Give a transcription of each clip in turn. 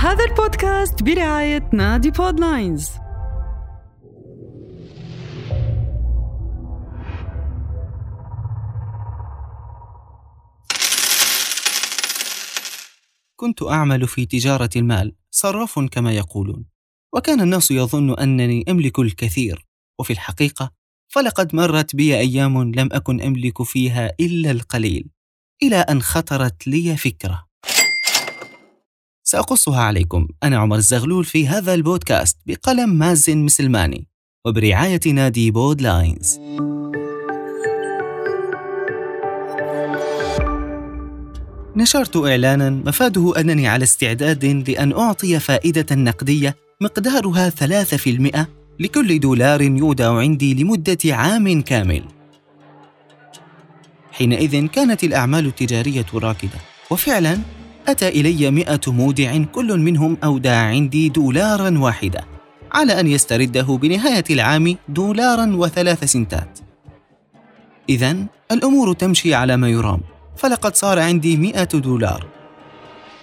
هذا البودكاست برعاية نادي بودلاينز كنت أعمل في تجارة المال صراف كما يقولون. وكان الناس يظن أنني أملك الكثير. وفي الحقيقة فلقد مرت بي أيام لم أكن أملك فيها إلا القليل. إلى أن خطرت لي فكرة. سأقصها عليكم أنا عمر الزغلول في هذا البودكاست بقلم مازن مسلماني وبرعاية نادي بود لاينز نشرت إعلانا مفاده أنني على استعداد لأن أعطي فائدة نقدية مقدارها 3% لكل دولار يودع عندي لمدة عام كامل. حينئذ كانت الأعمال التجارية راكدة، وفعلا أتى إلي مئة مودع كل منهم أودع عندي دولارا واحدة، على أن يسترده بنهاية العام دولارا وثلاث سنتات. إذا الأمور تمشي على ما يرام، فلقد صار عندي مئة دولار.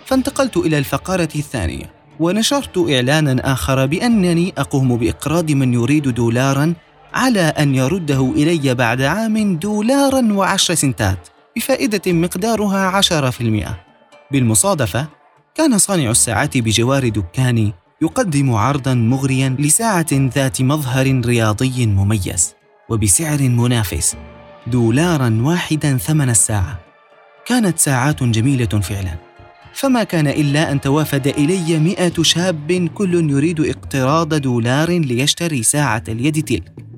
فانتقلت إلى الفقرة الثانية، ونشرت إعلانا آخر بأنني أقوم بإقراض من يريد دولارا على أن يرده إلي بعد عام دولارا وعشر سنتات بفائدة مقدارها عشرة في المئة بالمصادفة كان صانع الساعات بجوار دكاني يقدم عرضا مغريا لساعة ذات مظهر رياضي مميز وبسعر منافس دولارا واحدا ثمن الساعة. كانت ساعات جميلة فعلا. فما كان إلا أن توافد إلي مئة شاب كل يريد اقتراض دولار ليشتري ساعة اليد تلك.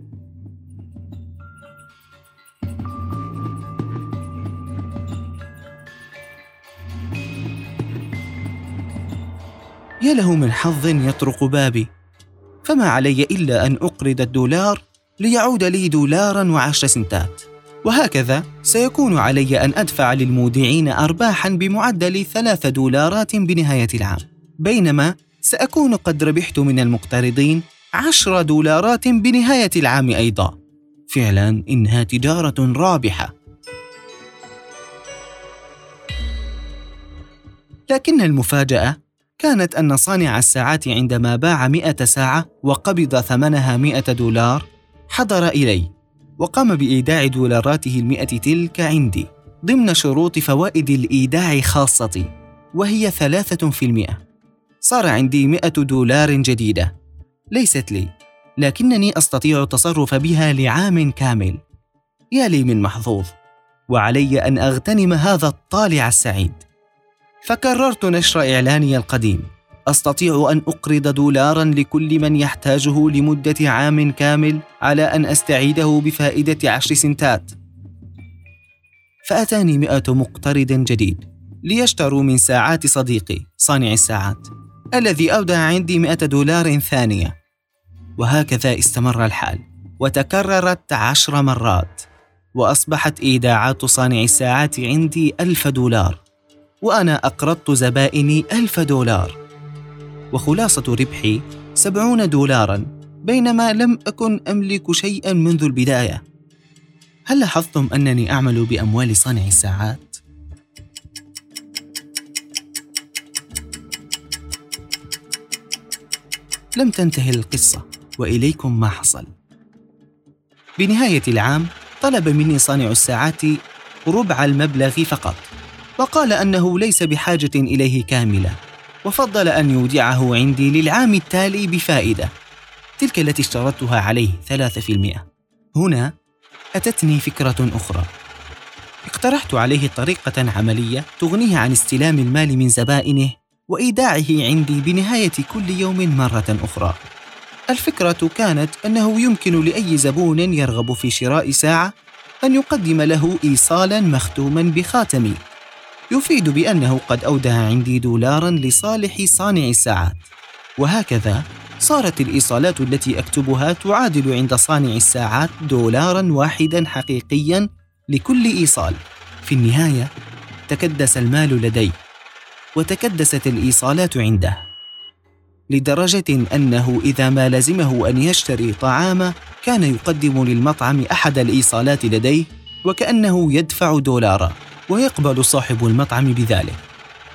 يا له من حظ يطرق بابي. فما علي إلا أن أقرض الدولار ليعود لي دولارا وعشر سنتات. وهكذا سيكون علي أن أدفع للمودعين أرباحا بمعدل ثلاث دولارات بنهاية العام. بينما سأكون قد ربحت من المقترضين عشر دولارات بنهاية العام أيضا. فعلا إنها تجارة رابحة. لكن المفاجأة كانت أن صانع الساعات عندما باع مئة ساعة وقبض ثمنها مئة دولار حضر إلي وقام بإيداع دولاراته المئة تلك عندي ضمن شروط فوائد الإيداع خاصتي وهي ثلاثة في المئة. صار عندي مئة دولار جديدة. ليست لي لكنني أستطيع التصرف بها لعام كامل. يا لي من محظوظ وعلي أن أغتنم هذا الطالع السعيد. فكررت نشر إعلاني القديم. أستطيع أن أقرض دولارا لكل من يحتاجه لمدة عام كامل على أن أستعيده بفائدة عشر سنتات. فأتاني مئة مقترض جديد ليشتروا من ساعات صديقي صانع الساعات الذي اودع عندي مئة دولار ثانية. وهكذا استمر الحال وتكررت عشر مرات وأصبحت إيداعات صانع الساعات عندي ألف دولار. وأنا أقرضت زبائني ألف دولار. وخلاصة ربحي سبعون دولارا بينما لم أكن أملك شيئا منذ البداية. هل لاحظتم أنني أعمل بأموال صانع الساعات؟ لم تنتهي القصة وإليكم ما حصل. بنهاية العام طلب مني صانع الساعات ربع المبلغ فقط. وقال أنه ليس بحاجة إليه كاملة وفضل أن يودعه عندي للعام التالي بفائدة. تلك التي اشترطتها عليه ثلاثة في المئة. هنا أتتني فكرة أخرى. اقترحت عليه طريقة عملية تغنيه عن استلام المال من زبائنه وإيداعه عندي بنهاية كل يوم مرة أخرى. الفكرة كانت أنه يمكن لأي زبون يرغب في شراء ساعة أن يقدم له إيصالا مختوما بخاتمي. يفيد بأنه قد أودع عندي دولارا لصالح صانع الساعات. وهكذا صارت الإيصالات التي أكتبها تعادل عند صانع الساعات دولارا واحدا حقيقيا لكل إيصال. في النهاية تكدس المال لدي وتكدست الإيصالات عنده لدرجة أنه إذا ما لزمه أن يشتري طعام كان يقدم للمطعم أحد الإيصالات لديه وكأنه يدفع دولارا. ويقبل صاحب المطعم بذلك.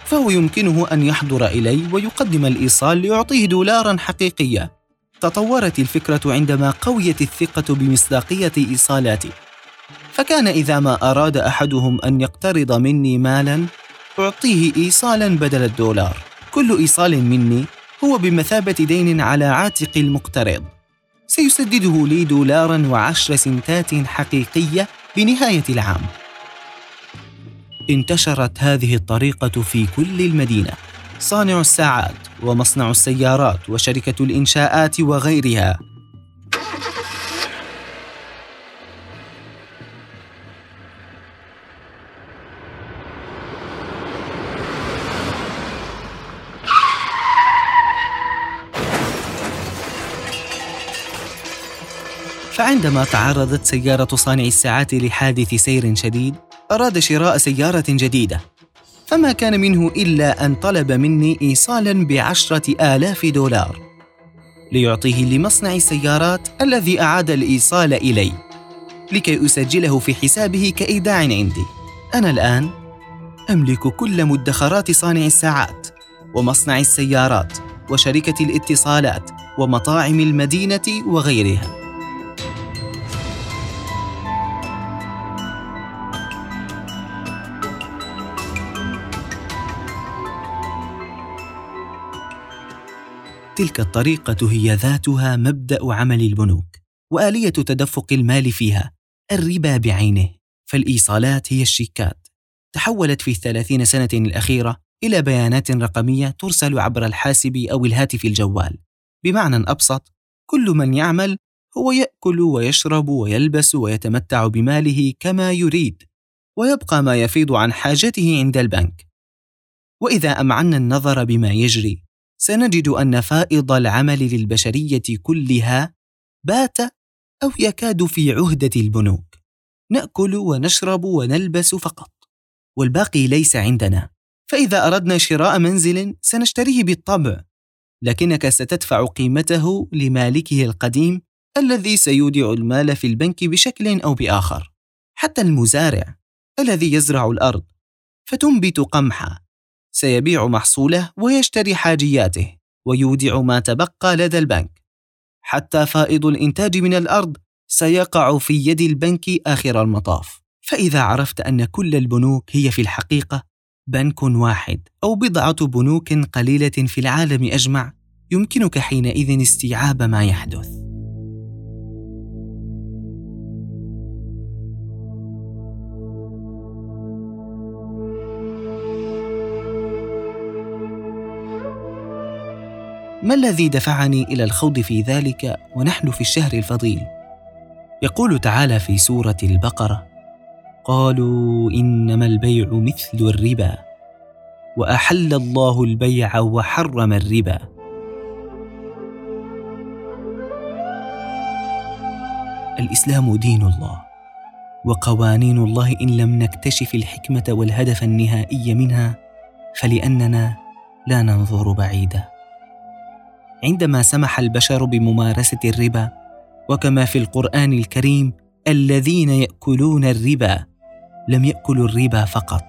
فهو يمكنه أن يحضر إلي ويقدم الإيصال ليعطيه دولارا حقيقية تطورت الفكرة عندما قويت الثقة بمصداقية إيصالاتي. فكان إذا ما أراد أحدهم أن يقترض مني مالا أعطيه إيصالا بدل الدولار. كل إيصال مني هو بمثابة دين على عاتق المقترض. سيسدده لي دولارا وعشر سنتات حقيقية بنهاية العام. انتشرت هذه الطريقة في كل المدينة. صانع الساعات ومصنع السيارات وشركة الإنشاءات وغيرها. فعندما تعرضت سيارة صانع الساعات لحادث سير شديد أراد شراء سيارة جديدة. فما كان منه إلا أن طلب مني إيصالا بعشرة آلاف دولار ليعطيه لمصنع السيارات الذي أعاد الإيصال إلي لكي أسجله في حسابه كإيداع عندي. أنا الآن أملك كل مدخرات صانع الساعات ومصنع السيارات وشركة الاتصالات ومطاعم المدينة وغيرها. تلك الطريقة هي ذاتها مبدأ عمل البنوك وآلية تدفق المال فيها الربا بعينه فالإيصالات هي الشيكات. تحولت في الثلاثين سنة الأخيرة إلى بيانات رقمية ترسل عبر الحاسب أو الهاتف الجوال. بمعنى أبسط كل من يعمل هو يأكل ويشرب ويلبس ويتمتع بماله كما يريد ويبقى ما يفيض عن حاجته عند البنك. وإذا أمعنا النظر بما يجري سنجد أن فائض العمل للبشرية كلها بات أو يكاد في عهدة البنوك. نأكل ونشرب ونلبس فقط والباقي ليس عندنا. فإذا أردنا شراء منزل سنشتريه بالطبع لكنك ستدفع قيمته لمالكه القديم الذي سيودع المال في البنك بشكل أو بآخر. حتى المزارع الذي يزرع الأرض فتنبت قمحا. سيبيع محصوله ويشتري حاجياته ويودع ما تبقى لدى البنك. حتى فائض الإنتاج من الأرض سيقع في يد البنك آخر المطاف. فإذا عرفت أن كل البنوك هي في الحقيقة بنك واحد أو بضعة بنوك قليلة في العالم أجمع يمكنك حينئذ استيعاب ما يحدث. ما الذي دفعني إلى الخوض في ذلك ونحن في الشهر الفضيل؟ يقول تعالى في سورة البقرة قالوا إنما البيع مثل الربا وأحل الله البيع وحرم الربا. الإسلام دين الله وقوانين الله إن لم نكتشف الحكمة والهدف النهائي منها فلأننا لا ننظر بعيدا. عندما سمح البشر بممارسة الربا وكما في القرآن الكريم الذين يأكلون الربا لم يأكلوا الربا فقط.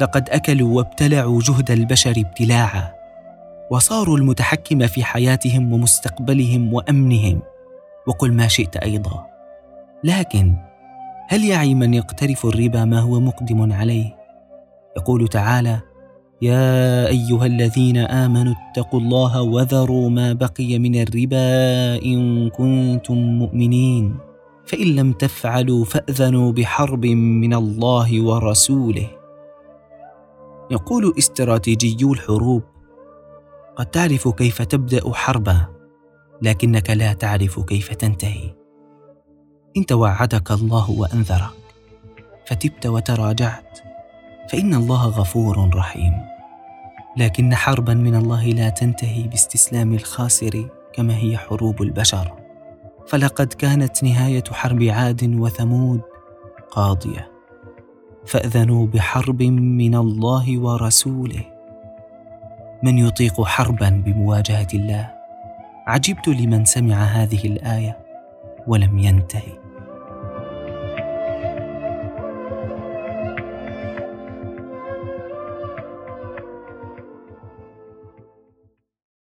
لقد أكلوا وابتلعوا جهد البشر ابتلاعا وصاروا المتحكم في حياتهم ومستقبلهم وأمنهم. وقل ما شئت أيضا. لكن هل يعي من يقترف الربا ما هو مقدم عليه؟ يقول تعالى يا أيها الذين آمنوا اتقوا الله وذروا ما بقي من الربا إن كنتم مؤمنين. فإن لم تفعلوا فأذنوا بحرب من الله ورسوله. يقول استراتيجيو الحروب قد تعرف كيف تبدأ حربا لكنك لا تعرف كيف تنتهي. إن توعدك الله وأنذرك فتبت وتراجعت. فإن الله غفور رحيم. لكن حربا من الله لا تنتهي باستسلام الخاسر كما هي حروب البشر. فلقد كانت نهاية حرب عاد وثمود قاضية. فأذنوا بحرب من الله ورسوله. من يطيق حربا بمواجهة الله؟ عجبت لمن سمع هذه الآية ولم ينتهي.